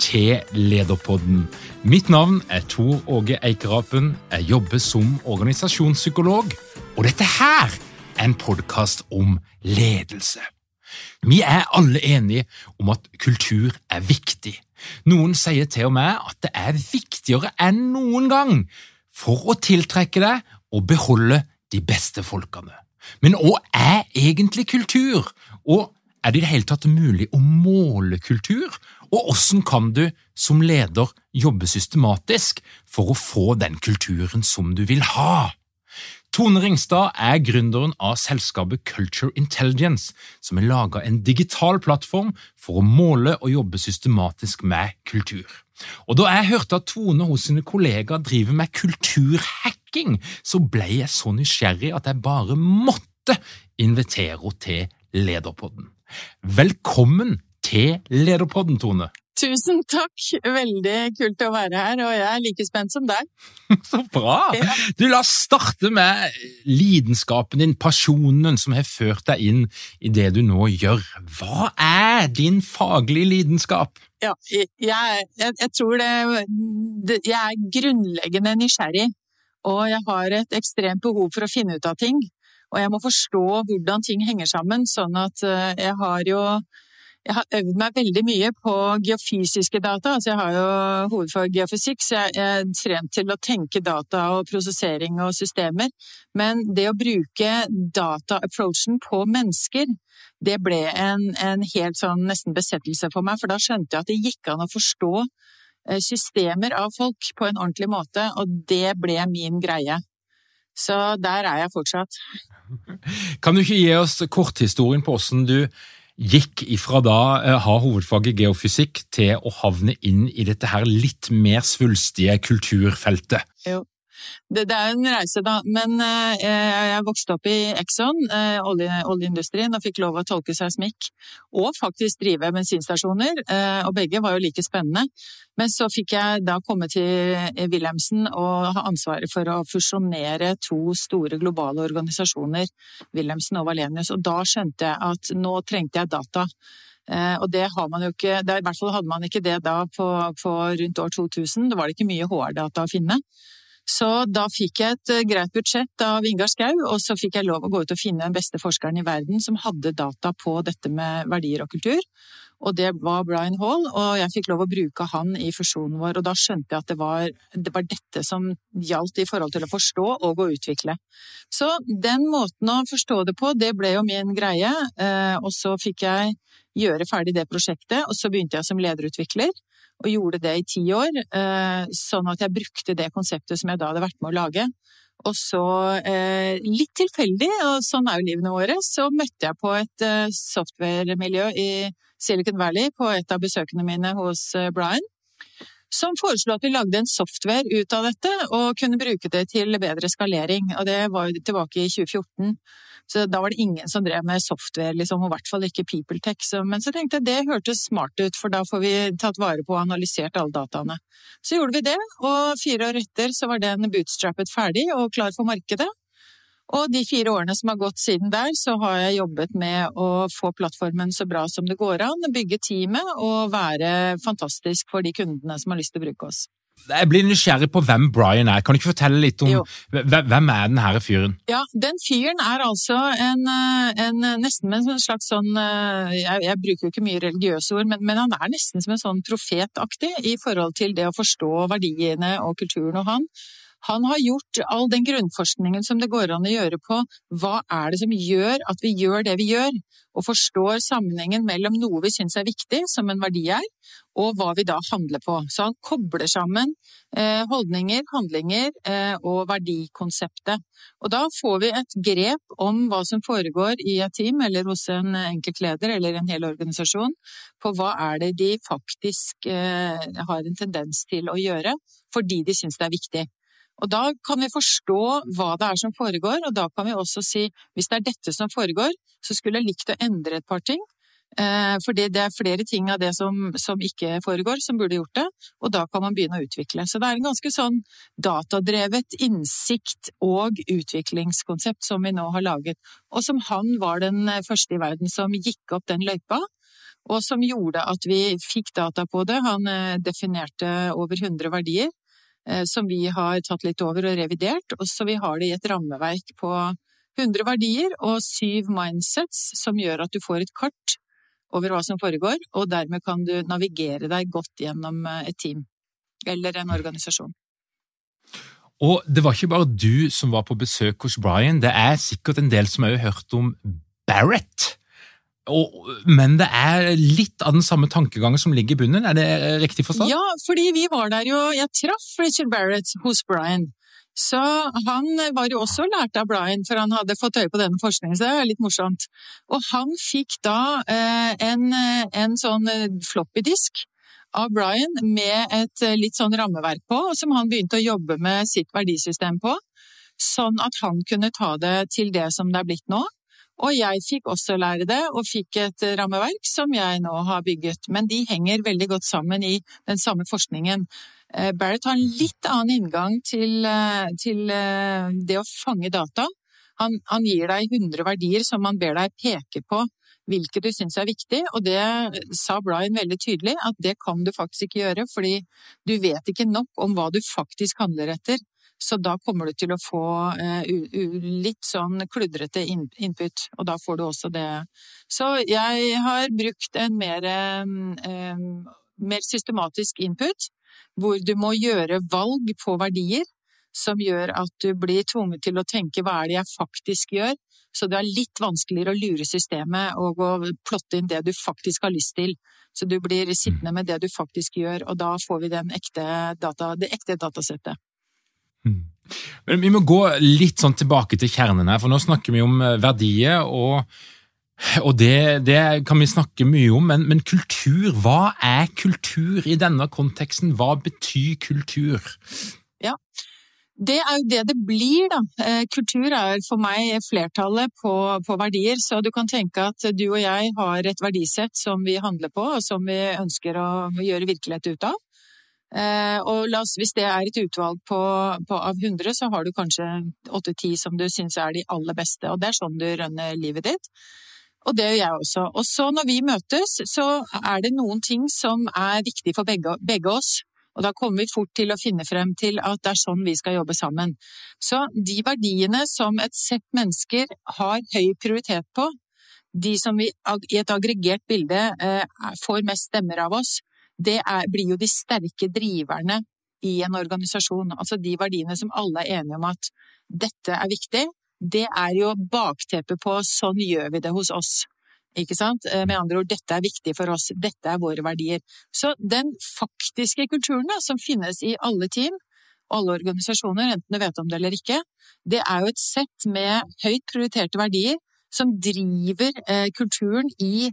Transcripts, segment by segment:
til Lederpodden. Mitt navn er Tor Åge Eikerapen. Jeg jobber som organisasjonspsykolog, og dette her er en podkast om ledelse. Vi er alle enige om at kultur er viktig. Noen sier til og med at det er viktigere enn noen gang for å tiltrekke deg og beholde de beste folkene. Men hva er egentlig kultur, og er det i det hele tatt mulig å måle kultur, og hvordan kan du som leder jobbe systematisk for å få den kulturen som du vil ha? Tone Ringstad er gründeren av selskapet Culture Intelligence, som har laga en digital plattform for å måle og jobbe systematisk med kultur. Og Da jeg hørte at Tone hos sine kollegaer driver med kulturhacking, så ble jeg så nysgjerrig at jeg bare måtte invitere henne til Lederpodden. Velkommen til Lederpodden, Tone. Tusen takk, veldig kult å være her, og jeg er like spent som deg. Så bra! Ja. Du, La oss starte med lidenskapen din, pasjonen som har ført deg inn i det du nå gjør. Hva er din faglige lidenskap? Ja, jeg, jeg, jeg tror det, det Jeg er grunnleggende nysgjerrig, og jeg har et ekstremt behov for å finne ut av ting. Og jeg må forstå hvordan ting henger sammen, sånn at eh, jeg har jo jeg har øvd meg veldig mye på geofysiske data. altså Jeg har jo hovedfag geofysikk, så jeg er trent til å tenke data og prosessering og systemer. Men det å bruke data-approachen på mennesker, det ble en, en helt sånn nesten besettelse for meg. For da skjønte jeg at det gikk an å forstå eh, systemer av folk på en ordentlig måte, og det ble min greie. Så der er jeg fortsatt. Kan du ikke gi oss korthistorien på hvordan du gikk ifra da eh, ha hovedfaget geofysikk til å havne inn i dette her litt mer svulstige kulturfeltet? Jo. Det, det, er en reise, da. Men eh, jeg vokste opp i Exxon, eh, olje, oljeindustrien, og fikk lov å tolke seismikk. Og faktisk drive bensinstasjoner. Eh, og begge var jo like spennende. Men så fikk jeg da komme til Wilhelmsen og ha ansvaret for å fusjonere to store globale organisasjoner, Wilhelmsen og Valenius. Og da skjønte jeg at nå trengte jeg data. Eh, og det har man jo ikke, i hvert fall hadde man ikke det da på, på rundt år 2000. Det var det ikke mye HR-data å finne. Så da fikk jeg et eh, greit budsjett av Ingar Skau, og så fikk jeg lov å gå ut og finne den beste forskeren i verden som hadde data på dette med verdier og kultur. Og det var Brian Hall, og jeg fikk lov å bruke han i fusjonen vår. Og da skjønte jeg at det var, det var dette som gjaldt i forhold til å forstå og å utvikle. Så den måten å forstå det på, det ble jo min greie. Eh, og så fikk jeg gjøre ferdig det prosjektet, og så begynte jeg som lederutvikler og gjorde det i ti år, eh, sånn at jeg brukte det konseptet som jeg da hadde vært med å lage. Og så, eh, litt tilfeldig, og sånn er jo livene våre, så møtte jeg på et eh, software-miljø i Silicon Valley på et av besøkene mine hos Brian, som foreslo at vi lagde en software ut av dette og kunne bruke det til bedre skalering. Og det var jo tilbake i 2014. Så da var det ingen som drev med software, liksom, og i hvert fall ikke PeopleTech. Så, men så tenkte jeg det hørtes smart ut, for da får vi tatt vare på og analysert alle dataene. Så gjorde vi det, og fire år etter så var den bootstrappet ferdig og klar for markedet. Og de fire årene som har gått siden der, så har jeg jobbet med å få plattformen så bra som det går an, bygge teamet og være fantastisk for de kundene som har lyst til å bruke oss. Jeg blir nysgjerrig på hvem Brian er. Kan du ikke fortelle litt om Jo. hvem er den her fyren? Ja, den fyren er altså en, eh, en nesten med en slags sånn eh, jeg, jeg bruker jo ikke mye religiøse ord, men, men han er nesten som en sånn profetaktig i forhold til det å forstå verdiene og kulturen. Og han, han har gjort all den grunnforskningen som det går an å gjøre på hva er det som gjør at vi gjør det vi gjør, og forstår sammenhengen mellom noe vi syns er viktig, som en verdi er, og hva vi da handler på. Så han kobler sammen eh, holdninger, handlinger eh, og verdikonseptet. Og da får vi et grep om hva som foregår i et team eller hos en enkeltleder eller en hel organisasjon, på hva er det de faktisk eh, har en tendens til å gjøre fordi de syns det er viktig. Og da kan vi forstå hva det er som foregår, og da kan vi også si hvis det er dette som foregår, så skulle jeg likt å endre et par ting. For fordi det er flere ting av det som, som ikke foregår, som burde gjort det, og da kan man begynne å utvikle. Så det er en ganske sånn datadrevet innsikt og utviklingskonsept som vi nå har laget, og som han var den første i verden som gikk opp den løypa. Og som gjorde at vi fikk data på det. Han eh, definerte over 100 verdier eh, som vi har tatt litt over og revidert. Og så vi har det i et rammeverk på 100 verdier og syv mindsets som gjør at du får et kart over hva som foregår, og dermed kan du navigere deg godt gjennom eh, et team eller en organisasjon. Og det var ikke bare du som var på besøk hos Brian, det er sikkert en del som har hørt om Barrett. Og, men det er litt av den samme tankegangen som ligger i bunnen, er det riktig forstått? Ja, fordi vi var der jo Jeg traff Richard Barrett hos Brian. Så han var jo også lært av Brian, for han hadde fått øye på denne forskningen, så det er litt morsomt. Og han fikk da eh, en, en sånn floppy-disk av Brian med et litt sånn rammeverk på, som han begynte å jobbe med sitt verdisystem på, sånn at han kunne ta det til det som det er blitt nå. Og jeg fikk også lære det, og fikk et rammeverk som jeg nå har bygget. Men de henger veldig godt sammen i den samme forskningen. Eh, Barrett har en litt annen inngang til, til det å fange data. Han, han, gir deg 100 verdier som han ber deg peke på hvilke du syns er viktig, og det sa Brian veldig tydelig, at det kan du faktisk ikke gjøre, fordi du vet ikke nok om hva du faktisk handler etter. Så da kommer du til å få uh, litt sånn kludrete input, og da får du også det. Så jeg har brukt en mer, um, mer systematisk input, hvor du må gjøre valg på verdier som gjør at du blir tvunget til å tenke hva er det jeg faktisk gjør, så det er litt vanskeligere å lure systemet og å plotte inn det du faktisk har lyst til. Så du blir sittende med det du faktisk gjør, og da får vi ekte data, det ekte datasettet. Men vi må gå litt sånn tilbake til kjernen her, for nå snakker vi om verdier, og, og det, det, kan vi snakke mye om. Men, men, kultur, hva er kultur i denne konteksten? Hva betyr kultur? Ja, det er jo det det blir, da. Kultur er for meg flertallet på, på, verdier. Så du kan tenke at du og jeg har et verdisett som vi handler på, og som vi ønsker å gjøre virkelighet ut av. Og oss, hvis det er et utvalg på, på, av 100, så har du kanskje 8-10 som du syns er de aller beste. Og det er sånn du rønner livet ditt. Og det gjør jeg også. Og så når vi møtes, så er det noen ting som er viktig for begge, begge oss. Og da kommer vi fort til å finne frem til at det er sånn vi skal jobbe sammen. Så de verdiene som et sett mennesker har høy prioritet på, de som vi i et aggregert bilde får mest stemmer av oss, det er, blir jo de sterke driverne i en organisasjon. Altså de verdiene som alle er enige om at dette er viktig, det er jo bakteppet på sånn gjør vi det hos oss. Ikke sant? Med andre ord, dette er viktig for oss, dette er våre verdier. Så den faktiske kulturen da, som finnes i alle team alle organisasjoner, enten du vet om det eller ikke, det er jo et sett med høyt prioriterte verdier som driver eh, kulturen i,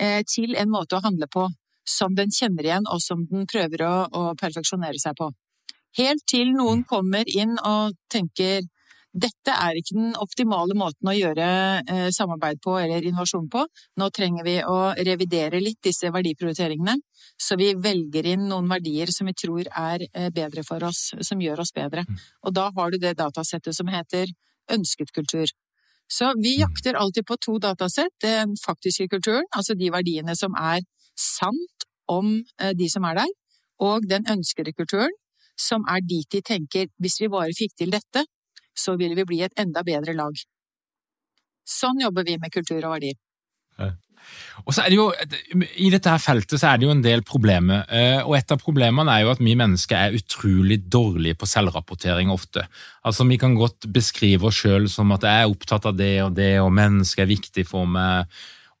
eh, til en måte å handle på som den kjenner igjen, og som den prøver å, å perfeksjonere seg på. Helt til noen kommer inn og tenker dette er ikke den optimale måten å gjøre eh, samarbeid på eller innovasjon på. Nå trenger vi å revidere litt disse verdiprioriteringene, så vi velger inn noen verdier som vi tror er eh, bedre for oss, som gjør oss bedre. Og da har du det datasettet som heter ønsket kultur. Så vi Mm. jakter alltid på to datasett. Den faktiske kulturen, altså de verdiene som er sant om eh, de som er der, og den ønskede kulturen, som er dit de tenker hvis vi bare fikk til dette, så ville vi bli et enda bedre lag. Sånn jobber vi med kultur og verdier. Og så er det jo, I dette her feltet så er det jo en del problemer, eh, og et av problemene er jo at vi mennesker er utrolig dårlige på selvrapportering ofte. Altså Vi kan godt beskrive oss sjøl som at jeg er opptatt av det og det, og mennesket er viktig for meg,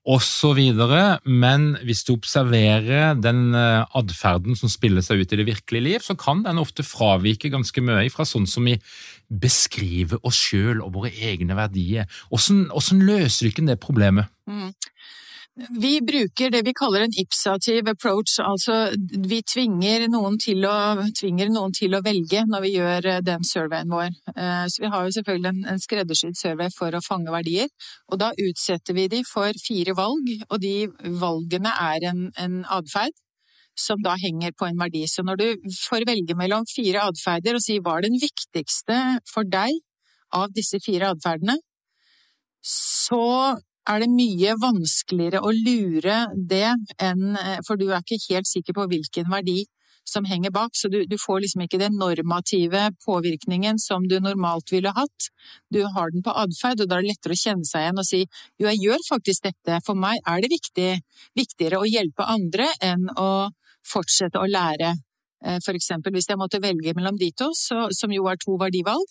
osv., men hvis du observerer den eh, atferden som spiller seg ut i det virkelige liv, så kan den ofte fravike ganske mye fra sånn som vi beskriver oss sjøl og våre egne verdier. Hvordan, løser du ikke det problemet? Mm. Vi bruker det vi kaller en ipsativ approach, altså vi tvinger noen å, tvinger noen til å velge når vi gjør eh, den surveyen vår. Eh, Så vi har jo selvfølgelig en, en skreddersydd survey for å fange verdier, og da utsetter vi de for fire valg, og de valgene er en, en atferd som da henger på en verdi. Så når du får velge mellom fire atferder og si hva er den viktigste for deg av disse fire atferdene, så er det mye vanskeligere å lure det enn For du er ikke helt sikker på hvilken verdi som henger bak, så du, du får liksom ikke den normative påvirkningen som du normalt ville hatt. Du har den på atferd, og da er det lettere å kjenne seg igjen og si jo, jeg gjør faktisk dette, for meg er det viktig, viktigere å hjelpe andre enn å fortsette å lære. Eh, For eksempel hvis jeg måtte velge mellom de to, så, som jo er to verdivalg,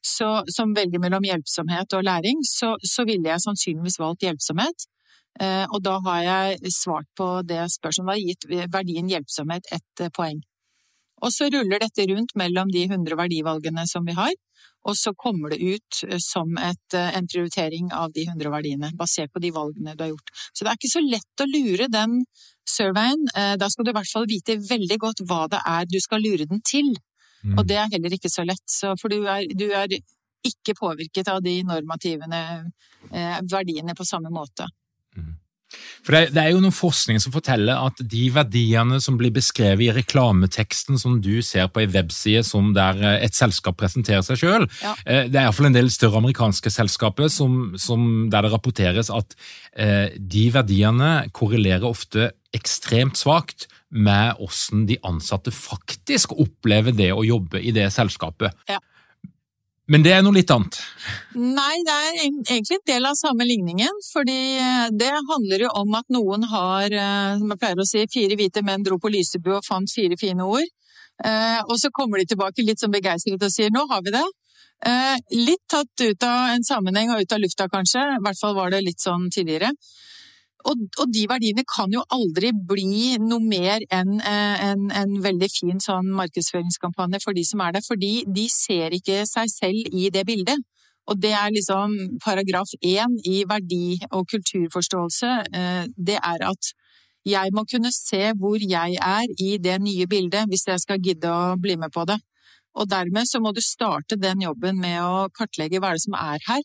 så, som velger mellom hjelpsomhet og læring, så, så ville jeg sannsynligvis valgt hjelpsomhet. Eh, og da har jeg svart på det spørsmålet, gitt verdien hjelpsomhet ett eh, poeng. Og så ruller dette rundt mellom de 100 verdivalgene som vi har, og så kommer det ut eh, som et, eh, en prioritering av de 100 verdiene, basert på de valgene du har gjort. Så det er ikke så lett å lure den surveyen. Da skal du i hvert fall vite veldig godt hva det er du skal lure den til. Mm. Og det er heller ikke så lett, så, for du er, du er ikke påvirket av de normativene eh, verdiene på samme måte. For det, det er jo noen forskning som forteller at de verdiene som blir beskrevet i reklameteksten som du ser på ei webside som der eh, et selskap presenterer seg sjøl, Ja. det er iallfall en del større amerikanske selskaper som, som der det rapporteres at eh, de verdiene korrelerer ofte ekstremt svakt med hvordan de ansatte faktisk opplever det å jobbe i det selskapet. Ja. Men det er noe litt annet. Nei, det er egentlig en del av samme ligningen, fordi eh, det handler jo om at noen har, eh, som jeg pleier å si, fire hvite menn dro på Lysebu og fant fire fine ord. Eh, Og så kommer de tilbake litt sånn begeistret og sier nå har vi det. Litt tatt ut av en sammenheng og ut av lufta kanskje, i hvert fall var det litt sånn tidligere. Og, og de verdiene kan jo aldri bli noe mer enn eh, en, en veldig fin sånn markedsføringskampanje for de som er der, fordi de ser ikke seg selv i det bildet. Og det er liksom paragraf én i verdi- og kulturforståelse, eh, det er at jeg må kunne se hvor jeg er i det nye bildet hvis jeg skal gidde å bli med på det. Og dermed så må du starte den jobben med å kartlegge hva er det som er her,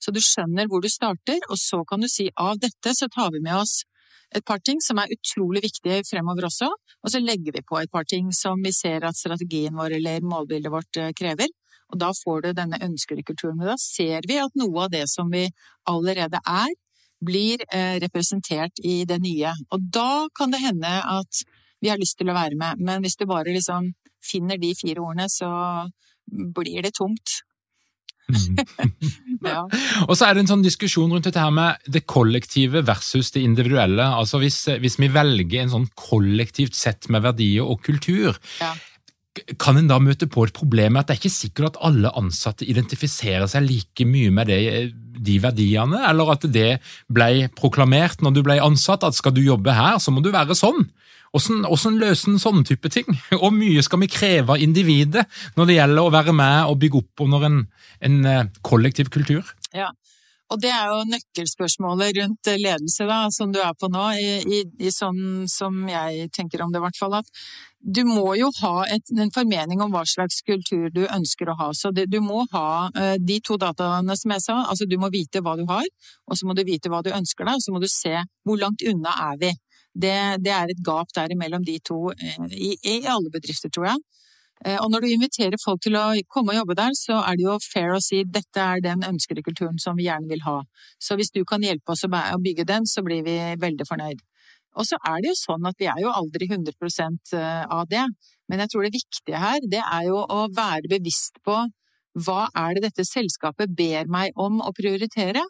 så du skjønner hvor du starter, og så kan du si av dette så tar vi med oss et par ting som er utrolig viktige fremover også, og så legger vi på et par ting som vi ser at strategien vår eller målbildet vårt eh, krever. Og da får du denne ønskede kulturen. Men da ser vi at noe av det som vi allerede er, blir eh, representert i det nye. Og da kan det hende at vi har lyst til å være med, men hvis du bare liksom finner de fire ordene, så blir det tomt. Ja. Og så er det en sånn diskusjon rundt dette her med det kollektive versus det individuelle. Altså Hvis, hvis vi velger en sånn kollektivt sett med verdier og kultur, Ja. kan en da møte på et problem med at det er ikke sikkert at alle ansatte identifiserer seg like mye med det, de verdiene, eller at det ble proklamert når du ble ansatt, at skal du jobbe her, så må du være sånn. Hvordan, løser en sånne type ting? Hvor mye skal vi kreve av individet når det gjelder å være med og bygge opp under en, en eh, kollektiv kultur? Ja. Og det er jo nøkkelspørsmålet rundt ledelse, da, som du er på nå, i, i, i sånn som jeg tenker om det, i hvert fall. At du må jo ha et, en formening om hva slags kultur du ønsker å ha. Så det, du må ha eh, de to dataene som jeg sa, altså du må vite hva du har, og så må du vite hva du ønsker deg, og så må du se hvor langt unna er vi. Det, det er et gap der mellom de to eh, i, i alle bedrifter, tror jeg. Eh, og når du inviterer folk til å komme og jobbe der, så er det jo fair å si dette er den ønskede kulturen som vi gjerne vil ha. Så hvis du kan hjelpe oss å bygge den, så blir vi veldig fornøyd. Og så er det jo sånn at vi er jo aldri 100 eh, av det, men jeg tror det viktige her, det er jo å være bevisst på hva er det dette selskapet ber meg om å prioritere?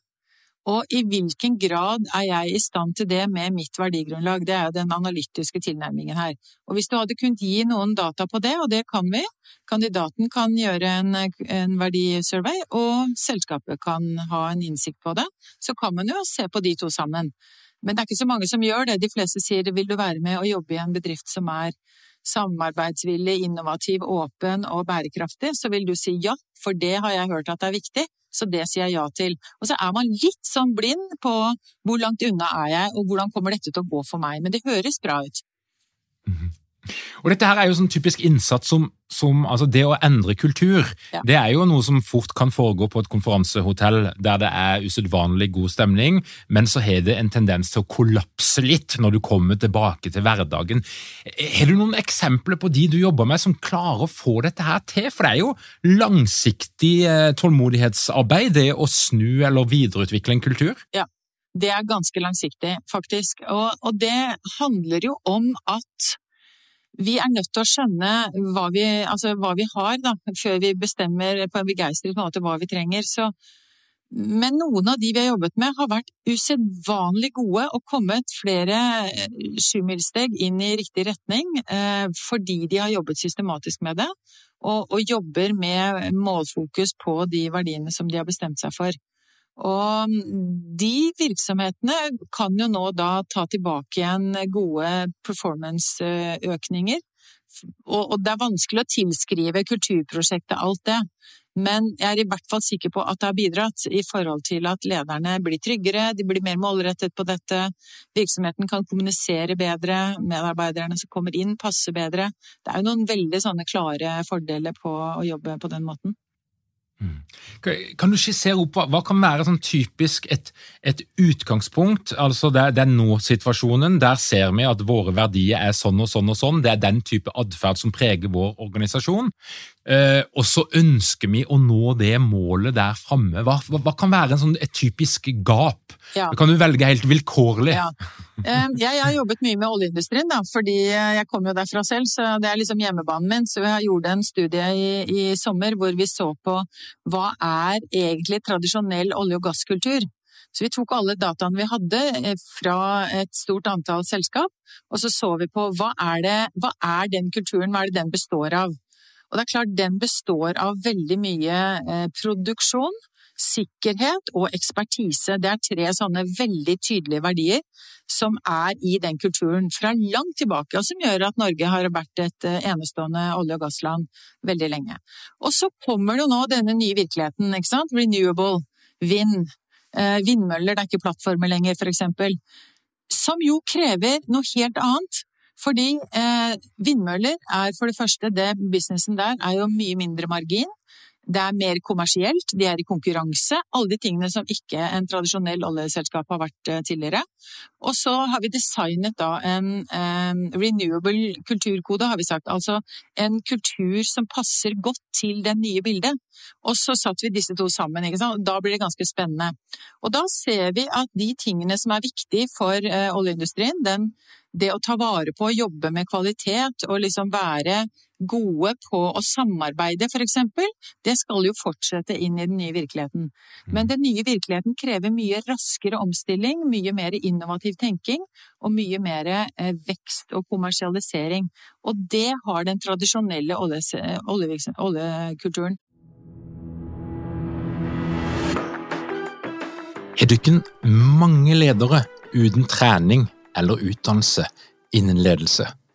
Og i hvilken grad er jeg i stand til det med mitt verdigrunnlag? Det er jo den analytiske tilnærmingen her. Og hvis du hadde kunnet gi noen data på det, og det kan vi, kandidaten kan gjøre en, en verdisurvey, og selskapet kan ha en innsikt på det, så kan man jo se på de to sammen. Men det er ikke så mange som gjør det. De fleste sier vil du være med og jobbe i en bedrift som er samarbeidsvillig, innovativ, åpen og bærekraftig, så vil du si ja, for det har jeg hørt at det er viktig, så det sier jeg ja til. Og så er man litt sånn blind på hvor langt unna er jeg, og hvordan kommer dette til å gå for meg. Men det høres bra ut. Mm -hmm. Og dette her er jo sånn typisk innsats som, som altså Det å endre kultur, ja. det er jo noe som fort kan foregå på et konferansehotell der det er usedvanlig god stemning, men så har det en tendens til å kollapse litt når du kommer tilbake til hverdagen. Har du noen eksempler på de du jobber med som klarer å få dette her til? For det er jo langsiktig eh, tålmodighetsarbeid, det å snu eller videreutvikle en kultur? Ja, det er ganske langsiktig, faktisk. Og, og det handler jo om at vi er nødt til å skjønne hva vi, altså hva vi har, da, før vi bestemmer på en begeistret måte hva vi trenger. Så, men noen av de vi har jobbet med, har vært usedvanlig gode og kommet flere eh, sjumilssteg inn i riktig retning eh, fordi de har jobbet systematisk med det, og, og jobber med målfokus på de verdiene som de har bestemt seg for. Og de virksomhetene kan jo nå da ta tilbake igjen gode performance-økninger. Og det er vanskelig å tilskrive kulturprosjektet alt det, men jeg er i hvert fall sikker på at det har bidratt i forhold til at lederne blir tryggere, de blir mer målrettet på dette, virksomheten kan kommunisere bedre, medarbeiderne som kommer inn passer bedre. Det er jo noen veldig sånne klare fordeler på å jobbe på den måten. Kan du skissere opp hva, hva kan være sånn typisk et, et utgangspunkt? altså Det, det er nå-situasjonen. Der ser vi at våre verdier er sånn og sånn og sånn. Det er den type atferd som preger vår organisasjon. Eh, og så ønsker vi å nå det målet der framme. Hva, hva, hva, kan være sånn, et typisk gap? Ja. kan du velge helt vilkårlig. Ja. Eh, jeg, har jobbet mye med oljeindustrien, da, fordi jeg kommer jo derfra selv, så det er liksom hjemmebanen min. Så jeg gjorde en studie i, i sommer hvor vi så på hva er egentlig tradisjonell olje- og gasskultur. Så vi tok alle dataene vi hadde eh, fra et stort antall selskap, og så så vi på hva er, det, hva er den kulturen, hva er det den består av? Og det er klart, den består av veldig mye eh, produksjon, sikkerhet og ekspertise. Det er tre sånne veldig tydelige verdier som er i den kulturen fra langt tilbake, og som gjør at Norge har vært et eh, enestående olje- og gassland veldig lenge. Og så kommer det jo nå denne nye virkeligheten, ikke sant? Renewable, vind, eh, vindmøller, det er ikke plattformer lenger, for eksempel. Som jo krever noe helt annet. Fordi eh, vindmøller er for det første det Businessen der er jo mye mindre margin. Det er mer kommersielt, de er i konkurranse. Alle de tingene som ikke en tradisjonell oljeselskap har vært eh, tidligere. Og så har vi designet da en um, renewable kulturkode, har vi sagt. Altså en kultur som passer godt til det nye bildet. Og så satte vi disse to sammen, ikke sant. Da blir det ganske spennende. Og da ser vi at de tingene som er viktige for uh, oljeindustrien, den det å ta vare på jobbe med kvalitet og liksom være gode på å samarbeide, eksempel, det skal jo fortsette inn i den nye virkeligheten. Men den nye virkeligheten krever mye raskere omstilling, mye mer innovativ tenking og mye mer eh, vekst og kommersialisering. Og det har den tradisjonelle oljekulturen. Er dykken mange ledere uten trening eller utdannelse innen ledelse?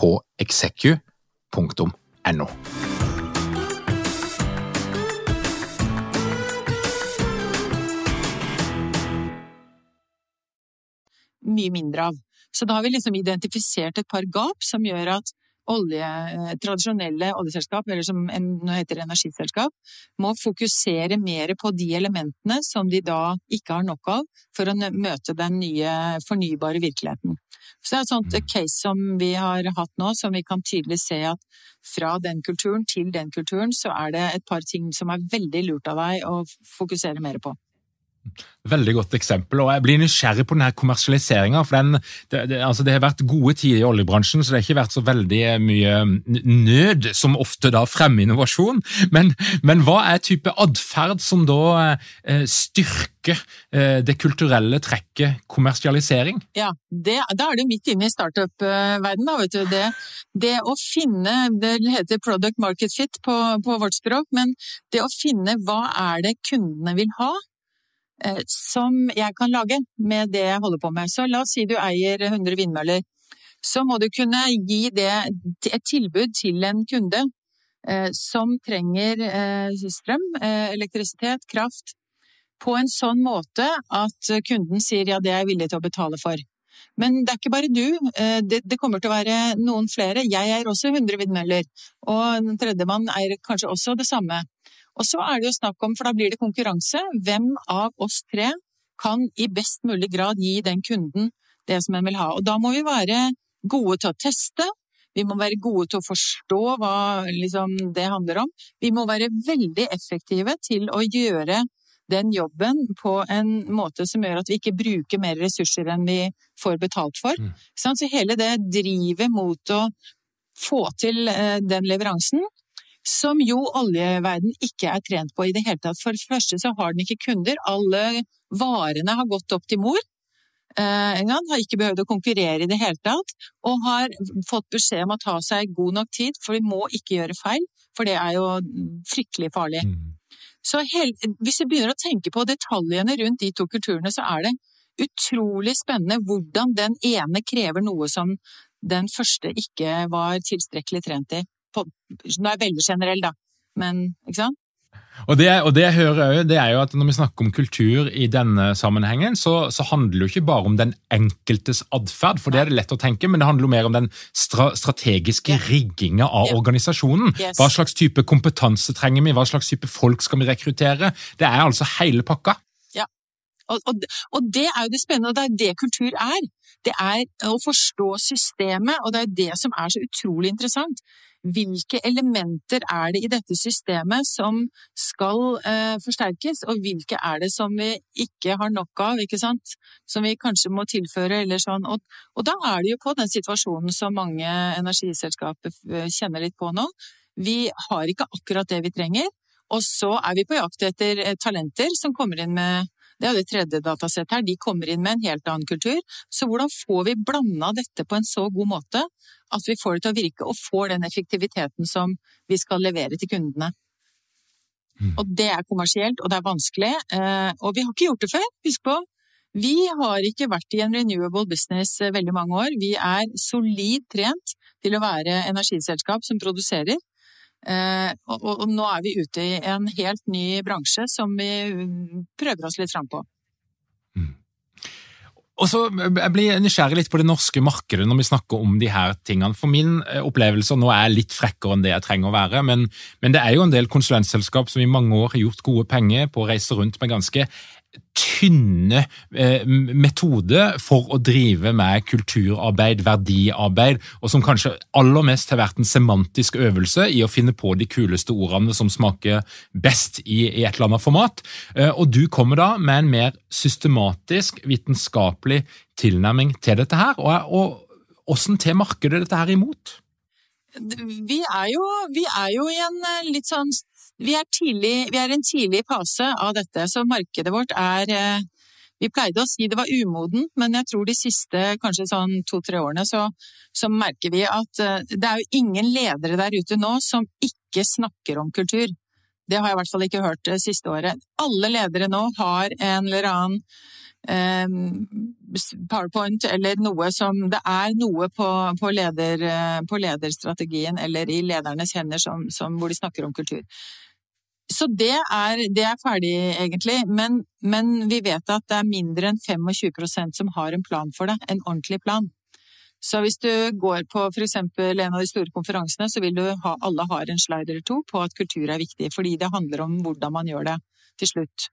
på execu.no. Mye mindre av. Så da har vi liksom identifisert et par gap som gjør at olje, eh, tradisjonelle oljeselskap, eller som nå heter det energiselskap, må fokusere mer på de elementene som de da ikke har nok av, for å møte den nye fornybare virkeligheten. Så det er et sånt mm. case som vi har hatt nå, som vi kan tydelig se at fra den kulturen til den kulturen, så er det et par ting som er veldig lurt av deg å fokusere mer på. Veldig godt eksempel. og Jeg blir nysgjerrig på denne kommersialiseringa. Det, det, altså det, har vært gode tider i oljebransjen, så det har ikke vært så veldig mye nød som ofte da fremmer innovasjon. Men, men hva er type atferd som da eh, styrker eh, det kulturelle trekket kommersialisering? Ja, det, Da er du midt inne i startup-verdenen. Det, det å finne Det heter product market fit på, på vårt språk, men det å finne hva er det kundene vil ha Eh, som jeg kan lage med det jeg holder på med. Så la oss si du eier 100 vindmøller. Så må du kunne gi det et tilbud til en kunde eh, som trenger eh, strøm, elektrisitet, kraft, på en sånn måte at kunden sier ja, det er jeg villig til å betale for. Men det er ikke bare du, det, kommer til å være noen flere. Jeg eier også 100 vindmøller, og den tredjemann eier kanskje også det samme. Og så er det jo snakk om, for da blir det konkurranse, hvem av oss tre kan i best mulig grad gi den kunden det som en vil ha. Og da må vi være gode til å teste, vi må være gode til å forstå hva liksom, det handler om. Vi må være veldig effektive til å gjøre den jobben på en måte som gjør at vi ikke bruker mer ressurser enn vi får betalt for. Mm. Så hele det drivet mot å få til eh, den leveransen, som jo oljeverden ikke er trent på i det hele tatt. For det første så har den ikke kunder, alle varene har gått opp til mor. Eh, har ikke behøvd å konkurrere i det hele tatt, og har fått beskjed om å ta seg god nok tid, for vi må ikke gjøre feil, for det er jo fryktelig farlig. Mm. Så hel, hvis vi begynner å tenke på detaljene rundt de to kulturene, så er det utrolig spennende hvordan den ene krever noe som den første ikke var tilstrekkelig trent i på, Nå er jeg veldig generell, da, men ikke sant? Og det, og det jeg hører det er jo at Når vi snakker om kultur i denne sammenhengen, så, så handler det jo ikke bare om den enkeltes atferd, for det er det lett å tenke, men det handler jo mer om den stra strategiske yeah. rigginga av yeah. organisasjonen. Yes. Hva slags type kompetanse trenger vi, hva slags type folk skal vi rekruttere? Det er altså hele pakka. Og, og, og det er jo det spennende, og det er det kultur er. Det er å forstå systemet, og det er det som er så utrolig interessant hvilke elementer er det i dette systemet som skal eh, forsterkes, og hvilke er det som vi ikke har nok av, ikke sant, som vi kanskje må tilføre eller sånn. Og, og da er det jo på den situasjonen som mange energiselskaper eh, kjenner litt på nå. Vi har ikke akkurat det vi trenger, og så er vi på jakt etter eh, talenter som kommer inn med det er det tredje datasettet her. De kommer inn med en helt annen kultur. Så hvordan får vi blanda dette på en så god måte at vi får det til å virke og får den effektiviteten som vi skal levere til kundene? Mm. Og det er kommersielt, og det er vanskelig. Eh, og vi har ikke gjort det før, husk på. Vi har ikke vært i en renewable business eh, veldig mange år. Vi er solid trent til å være energiselskap som produserer. Eh, og, og, nå er vi ute i en helt ny bransje som vi prøver oss litt fram på. Mm. Og så Jeg blir nysgjerrig litt på det norske markedet når vi snakker om de her tingene. For min eh, opplevelse nå er jeg litt frekkere enn det jeg trenger å være, men, men det er jo en del konsulentselskap som i mange år har gjort gode penger på å reise rundt med ganske tynne eh, metode for å drive med kulturarbeid, verdiarbeid, og som kanskje aller mest har vært en semantisk øvelse i å finne på de kuleste ordene som smaker best i, et eller annet format. Eh, og du kommer da med en mer systematisk, vitenskapelig tilnærming til dette her. Og, og hvordan til markedet dette her imot? Vi er, jo, vi er jo i en eh, litt sånn vi er, tidlig, vi er en tidlig fase av dette, så markedet vårt er eh, Vi pleide å si det var umodent, men jeg tror de siste kanskje sånn to-tre årene så, så, merker vi at eh, det er jo ingen ledere der ute nå som ikke snakker om kultur. Det har jeg i hvert fall ikke hørt det siste året. Alle ledere nå har en eller annen eh, powerpoint eller noe som Det er noe på, på, leder, på lederstrategien eller i ledernes hender som, som, hvor de snakker om kultur. Så det er, det er ferdig, egentlig. Men, men, vi vet at det er mindre enn 25% som har en plan for det. En ordentlig plan. Så hvis du går på f.eks. en av de store konferansene, så vil du ha alle har en slide eller to på at kultur er viktig, fordi det handler om hvordan man gjør det til slutt.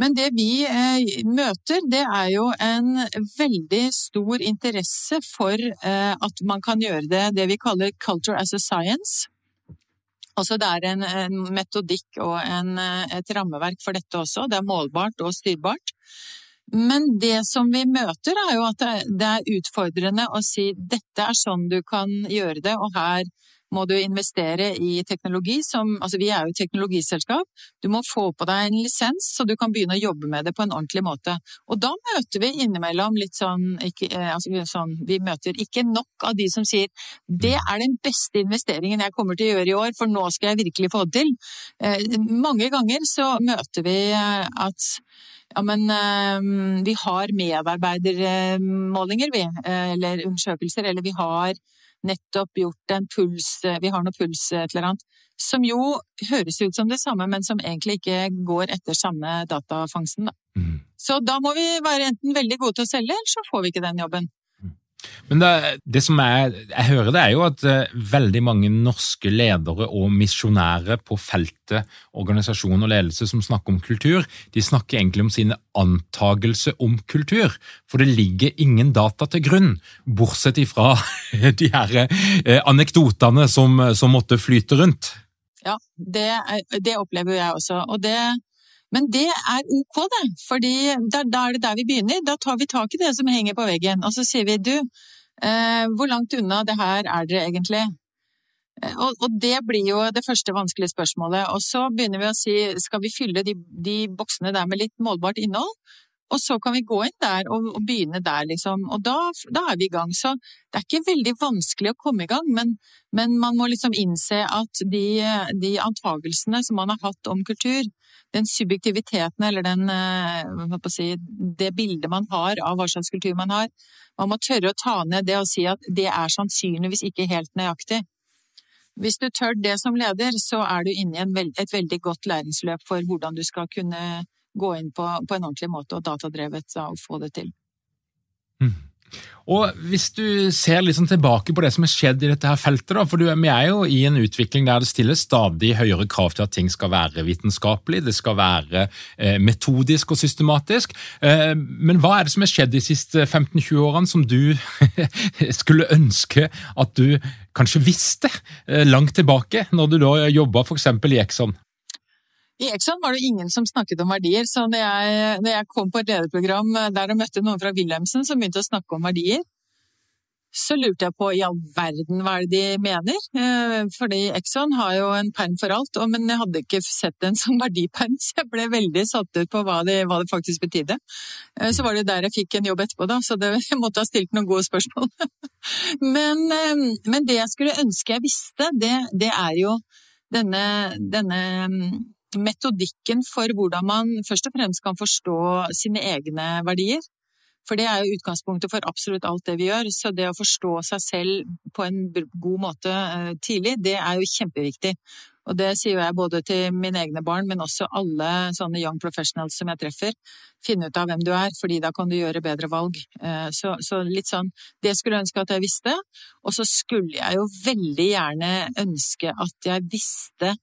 Men det vi eh, møter, det er jo en veldig stor interesse for eh, at man kan gjøre det det vi kaller culture as a science. Altså det er en, en metodikk og en, et rammeverk for dette også. Det er målbart og styrbart. Men det som vi møter, er jo at det er utfordrende å si dette er sånn du kan gjøre det, og her må du investere i teknologi som Altså, vi er jo et teknologiselskap. Du må få på deg en lisens, så du kan begynne å jobbe med det på en ordentlig måte. Og da møter vi innimellom litt sånn, ikke, eh, altså, sånn Vi møter ikke nok av de som sier det er den beste investeringen jeg kommer til å gjøre i år, for nå skal jeg virkelig få det til. Eh, mange ganger så møter vi eh, at ja, men vi har medarbeidermålinger, vi, eller undersøkelser, eller vi har nettopp gjort en puls, eh, vi har noe puls et eller annet, som jo høres ut som det samme, men som egentlig ikke går etter samme datafangsten. Da. Mm. Så da må vi være enten veldig gode til å selge, eller så får vi ikke den jobben. Men det, det, som jeg, jeg hører, det er jo at uh, veldig mange norske ledere og misjonærer på feltet organisasjon og ledelse som snakker om kultur, de snakker egentlig om sine antagelser om kultur. For det ligger ingen data til grunn, bortsett ifra de her uh, anekdotene som, som, måtte flyte rundt. Ja, det, det opplever jeg også. og det men det er ok, det. fordi da, er det der vi begynner. Da tar vi tak i det som henger på veggen, og så sier vi du, eh, hvor langt unna det her er dere egentlig? Eh, og, og, det blir jo det første vanskelige spørsmålet. Og så begynner vi å si skal vi fylle de, de boksene der med litt målbart innhold? Og så kan vi gå inn der og, og begynne der, liksom. Og da, da, er vi i gang. Så det er ikke veldig vanskelig å komme i gang, men, men man må liksom innse at de, de antagelsene som man har hatt om kultur, den subjektiviteten eller den, eh, si, det bildet man har av hva slags kultur man har, man må tørre å ta ned det og si at det er sannsynligvis ikke helt nøyaktig. Hvis du tør det som leder, så er du inne i et veldig godt læringsløp for hvordan du skal kunne gå inn på, på en ordentlig måte og datadrevet og få det til. Mm. Og Hvis du ser liksom tilbake på det som har skjedd i dette her feltet, da, for du, vi er jo i en utvikling der det stilles stadig høyere krav til at ting skal være vitenskapelig, det skal være eh, metodisk og systematisk. Eh, men hva er det som har skjedd de siste 15-20 årene som du skulle ønske at du kanskje visste eh, langt tilbake, når du da jobba f.eks. i Exxon? I Exxon var det ingen som snakket om verdier, så når jeg, når jeg kom på et lederprogram der og møtte noen fra Wilhelmsen som begynte å snakke om verdier, så lurte jeg på i all verden hva de mener? Eh, fordi Exxon har jo en perm for alt, men jeg hadde ikke sett den som verdiperm, så jeg ble veldig satt ut på hva det, hva det faktisk betydde. Eh, så var det der jeg fikk en jobb etterpå, da, så det, jeg måtte ha stilt noen gode spørsmål. Men, eh, men det jeg skulle ønske jeg visste, det, det er jo denne, denne metodikken for hvordan man først og fremst kan forstå sine egne verdier. For det er jo utgangspunktet for absolutt alt det vi gjør. Så det å forstå seg selv på en god måte eh, tidlig, det er jo kjempeviktig. Og det sier jeg både til mine egne barn, men også alle sånne young professionals som jeg treffer. Finne ut av hvem du er, fordi da kan du gjøre bedre valg. Eh, så, så litt sånn Det skulle jeg ønske at jeg visste. Og så skulle jeg jo veldig gjerne ønske at jeg visste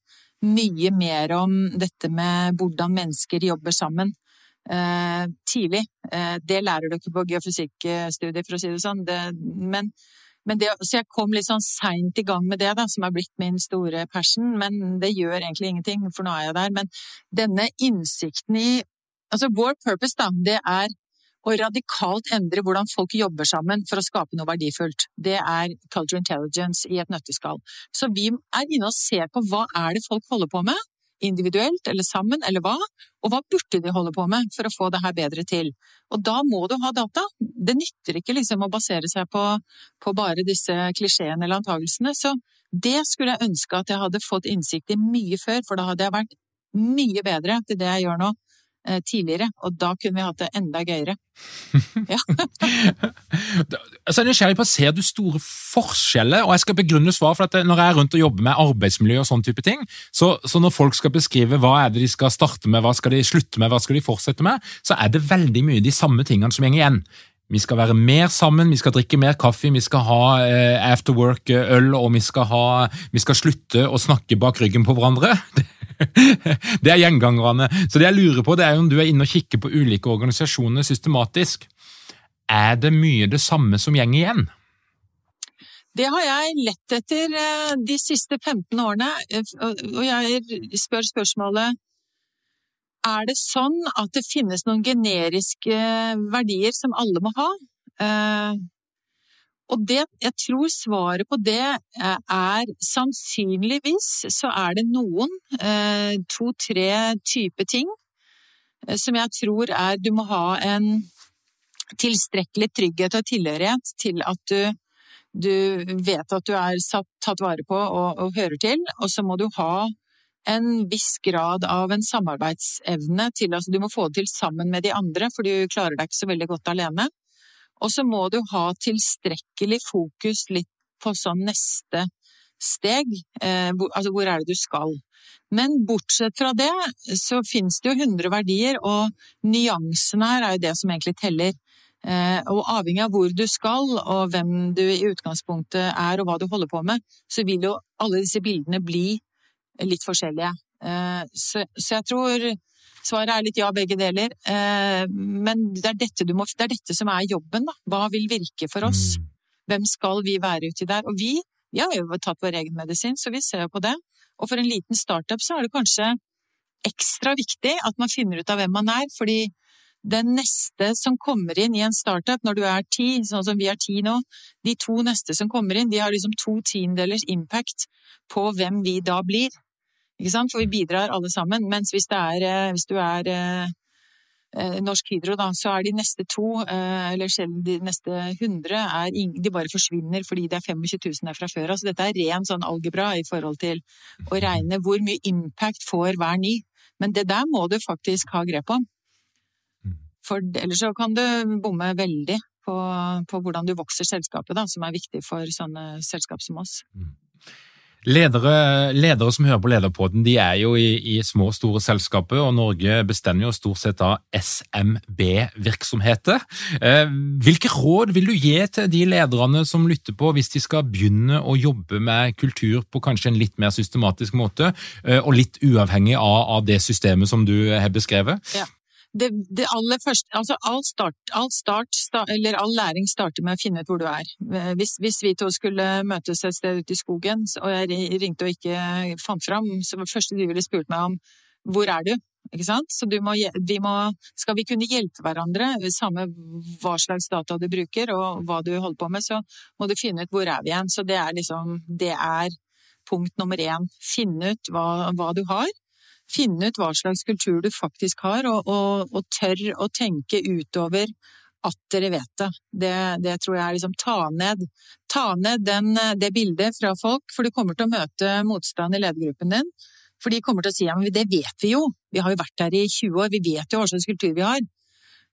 mye mer om dette med hvordan mennesker jobber sammen eh, tidlig. Eh, det lærer du ikke på geofysikkstudiet, for å si det sånn. Det, men, men det, så jeg kom litt sånn seint i gang med det, da, som er blitt min store passion. Men det gjør egentlig ingenting, for nå er jeg der. Men denne innsikten i Altså, vår purpose, da, det er og radikalt endre hvordan folk jobber sammen for å skape noe verdifullt. Det er culture intelligence i et nøtteskall. Så vi er inne og ser på hva er det folk holder på med, individuelt eller sammen, eller hva, og hva burde de holde på med for å få det her bedre til. Og da må du ha data. Det nytter ikke liksom å basere seg på, på bare disse klisjeene eller antagelsene. Så det skulle jeg ønske at jeg hadde fått innsikt i mye før, for da hadde jeg vært mye bedre til det jeg gjør nå. Eh, tidligere, og da kunne vi hatt det enda gøyere. Ja. altså, jeg er nysgjerrig på, Ser du store forskjeller? Og jeg skal begrunne svar, for at Når jeg er rundt og jobber med arbeidsmiljø, og sånne type ting, så, så, når folk skal beskrive hva er det de skal starte med, hva skal de slutte med, hva skal de fortsette med, så er det veldig mye de samme tingene som går igjen. Vi skal være mer sammen, vi skal drikke mer kaffe, vi skal ha eh, afterwork-øl, og vi skal, ha, vi skal slutte å snakke bak ryggen på hverandre. Det er gjengangerne. Så det jeg lurer på, det er om du er inne og kikker på ulike organisasjoner systematisk. Er det mye det samme som gjeng igjen? Det har jeg lett etter eh, de siste 15 årene, eh, og jeg spør spørsmålet er det sånn at det finnes noen generiske verdier som alle må ha? Eh, og det, jeg tror svaret på det eh, er sannsynligvis så er det noen, eh, to-tre type ting, som jeg tror er Du må ha en tilstrekkelig trygghet og tilhørighet til at du, du vet at du er satt, tatt vare på og, og hører til, og så må du ha en viss grad av en samarbeidsevne til altså Du må få det til sammen med de andre, for du klarer deg ikke så veldig godt alene. Og så må du ha tilstrekkelig fokus litt på sånn neste steg, eh, altså hvor er det du skal. Men bortsett fra det, så finnes det jo 100 verdier, og nyansene her er jo det som egentlig teller. Eh, og avhengig av hvor du skal, og hvem du i utgangspunktet er, og hva du holder på med, så vil jo alle disse bildene bli litt forskjellige. Eh, så jeg tror svaret er litt ja, begge deler. Eh, men det er dette, må, det er dette som er jobben, da. Hva vil virke for oss? Mm. Hvem skal vi være uti der? Og vi, vi har jo tatt vår egen medisin, så vi ser jo på det. Og for en liten startup så er det kanskje ekstra viktig at man finner ut av hvem man er, fordi den neste som kommer inn i en startup når du er ti, sånn som vi er ti nå, de to neste som kommer inn, de har liksom to tiendelers impact på hvem vi da blir. Ikke sant? For vi bidrar alle sammen. Mens hvis, er, eh, hvis du er eh, eh, Norsk Hydro, da, så er de neste to, eller selv de neste hundre, de bare forsvinner fordi det er 25 000 der fra før av. Så dette er ren sånn algebra i forhold til å regne hvor mye impact får hver ny. Men det der må du faktisk ha grep om. Mm. For ellers så kan du bomme veldig på, på hvordan du vokser selskapet, da, som er viktig for sånne selskap som oss. Ledere, ledere, som hører på Lederpodden, de er jo i, i små og store selskaper, og Norge bestemmer jo stort sett av SMB-virksomheter. Eh, hvilke råd vil du gi til de lederne som lytter på, hvis de skal begynne å jobbe med kultur på kanskje en litt mer systematisk måte, eh, og litt uavhengig av, av det systemet som du har beskrevet? Ja det, det, aller første Altså all start, all start, start, all læring starter med å finne ut hvor du er. Eh, hvis, hvis, vi to skulle møtes et sted ute i skogen, og jeg ringte og ikke fant fram, så var det første de ville spurt meg om hvor er du? Ikke sant? Så må, vi må, skal vi kunne hjelpe hverandre, samme hva slags data du bruker og hva du holder på med, så må du finne ut hvor er vi igjen. Så det er liksom Det er punkt nummer én. Finne ut hva, hva du har finne ut hva slags kultur du faktisk har, og, og, og tør å tenke utover at dere vet det. Det, det tror jeg er liksom ta ned, ta ned den, det bildet fra folk, for du kommer til å møte motstand i ledergruppen din. For de kommer til å si ja, men det vet vi jo, vi har jo vært her i 20 år, vi vet jo hva slags kultur vi har.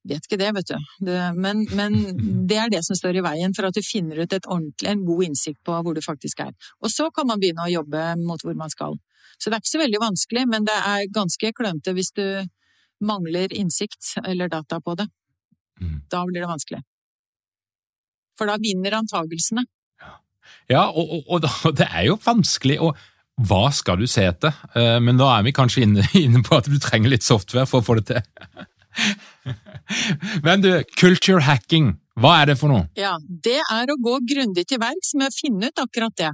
Vet ikke det, vet du. Det, men, men, det er det som står i veien for at du finner ut et ordentlig, en god innsikt på hvor du faktisk er. Og så kan man begynne å jobbe mot hvor man skal. Så det er ikke så veldig vanskelig, men det er ganske klønete hvis du mangler innsikt eller data på det. Mm. Da blir det vanskelig. For da vinner antagelsene. Ja, og, og, og, det er jo vanskelig. Og hva skal du se etter? Eh, men da er vi kanskje inne, inne på at du trenger litt software for å få det til. Men du, culture hacking, hva er det for noe? Ja, Det er å gå grundig til verks med å finne ut akkurat det.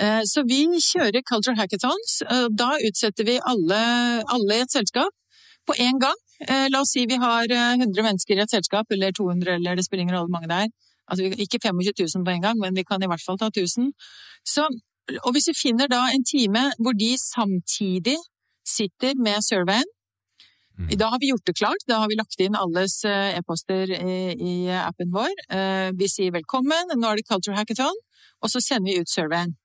Eh, så vi kjører Culture Hackathons. Eh, da utsetter vi alle, alle i et selskap på én gang. Eh, la oss si vi har 100 mennesker i et selskap, eller 200, eller det spiller ingen rolle hvor mange det er. Altså ikke 25 000 på en gang, men vi kan i hvert fall ta 1000. Så, og hvis vi finner da en time hvor de samtidig sitter med surveyen, mm. da har vi gjort det klart. Da har vi lagt inn alles e-poster i, i, appen vår. Vi sier velkommen, nå er det Culture Hackathon, og så sender vi ut surveyen.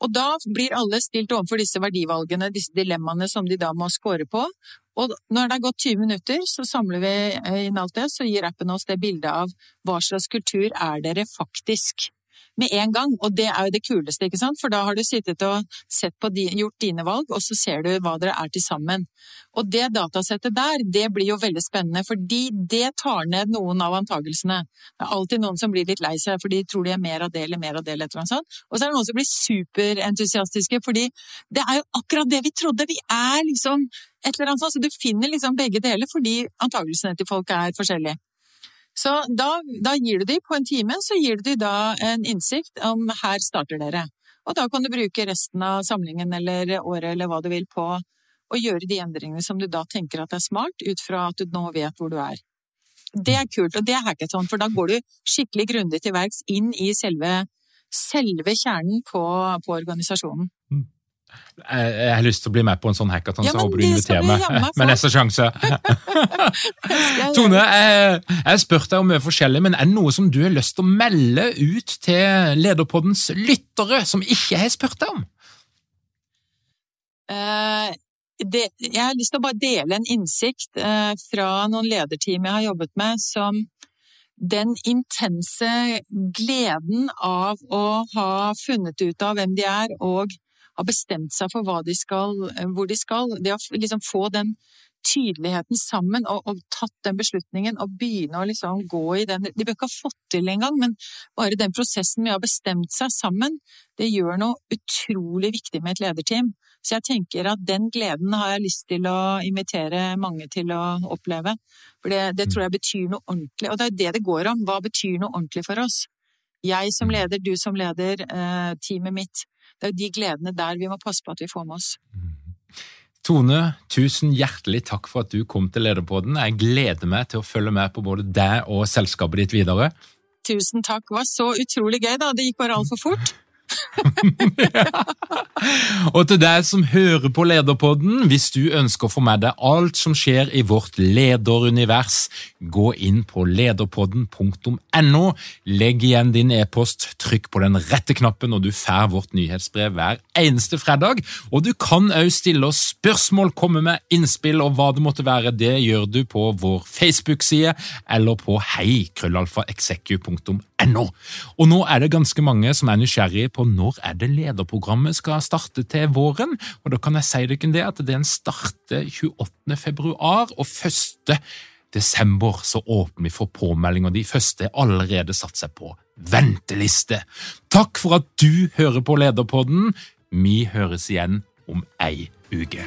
Og da blir alle stilt overfor disse verdivalgene, disse dilemmaene som de da må score på. Og når det er gått 20 minutter, så samler vi inn alt det, så gir appen oss det bildet av hva slags kultur er dere faktisk med en gang. Og det er jo det kuleste, ikke sant? for da har du sittet og sett på de, gjort dine valg, og så ser du hva dere er til sammen. Og det datasettet der, det blir jo veldig spennende, fordi det tar ned noen av antagelsene. Det er alltid noen som blir litt lei seg, for de tror de er mer av det eller mer av det, eller et sånt. Og så er det noen som blir superentusiastiske, fordi det er jo akkurat det vi trodde. Vi er liksom et eller annet sånt. Så du finner liksom begge deler, fordi antagelsene til folk er forskjellige. Så da, da, gir du dem på en time så gir du dem da en innsikt om her starter dere. Og da kan du bruke resten av samlingen eller året eller hva du vil på å gjøre de endringene som du da tenker at er smart, ut fra at du nå vet hvor du er. Det er kult, og det er hackathon, for da går du skikkelig grundig til verks inn i selve, selve kjernen på, på organisasjonen. Mm. Jeg har lyst til å bli med på en sånn hackathon, ja, så håper du inviterer meg med neste sjanse. Tone, jeg har spurt deg om mye forskjellig, men er det noe som du har lyst til å melde ut til Lederpoddens lyttere, som ikke har spurt deg om? Uh, det, jeg har lyst til å bare dele en innsikt uh, fra noen lederteam jeg har jobbet med, som den intense gleden av å ha funnet ut av hvem de er, og har bestemt seg for de skal, eh, hvor de skal. Det å liksom få den tydeligheten sammen og, og, tatt den beslutningen og begynne å liksom gå i den De bør ikke ha fått til engang, men bare den prosessen med å ha bestemt seg sammen, det gjør noe utrolig viktig med et lederteam. Så jeg tenker at den gleden har jeg lyst til å invitere mange til å oppleve. For det, det tror jeg betyr noe ordentlig. Og det er det det går om. Hva betyr noe ordentlig for oss? Jeg som leder, du som leder, eh, teamet mitt. Det er jo de gledene der vi må passe på at vi får med oss. Tone, tusen hjertelig takk for at du kom til Lederpodden. Jeg gleder meg til å følge med på både deg og selskapet ditt videre. Tusen takk. Det var så utrolig gøy, da. Det gikk bare altfor fort. og til deg som hører på Lederpodden, hvis du ønsker å få med deg alt som skjer i vårt lederunivers, gå inn på lederpodden.no, legg igjen din e-post, trykk på den rette knappen, og du får vårt nyhetsbrev hver eneste fredag. Og du kan òg stille oss spørsmål, komme med innspill og hva det måtte være. Det gjør du på vår Facebook-side eller på heikrøllalfaexecu.no. Og nå er det ganske mange som er nysgjerrige på når er det lederprogrammet skal starte til våren. Og da kan jeg si dere det at den starter 28. februar, og 1. desember så åpner vi for påmelding, og de første har allerede satt seg på venteliste. Takk for at du hører på Lederpodden. Vi høres igjen om ei uke.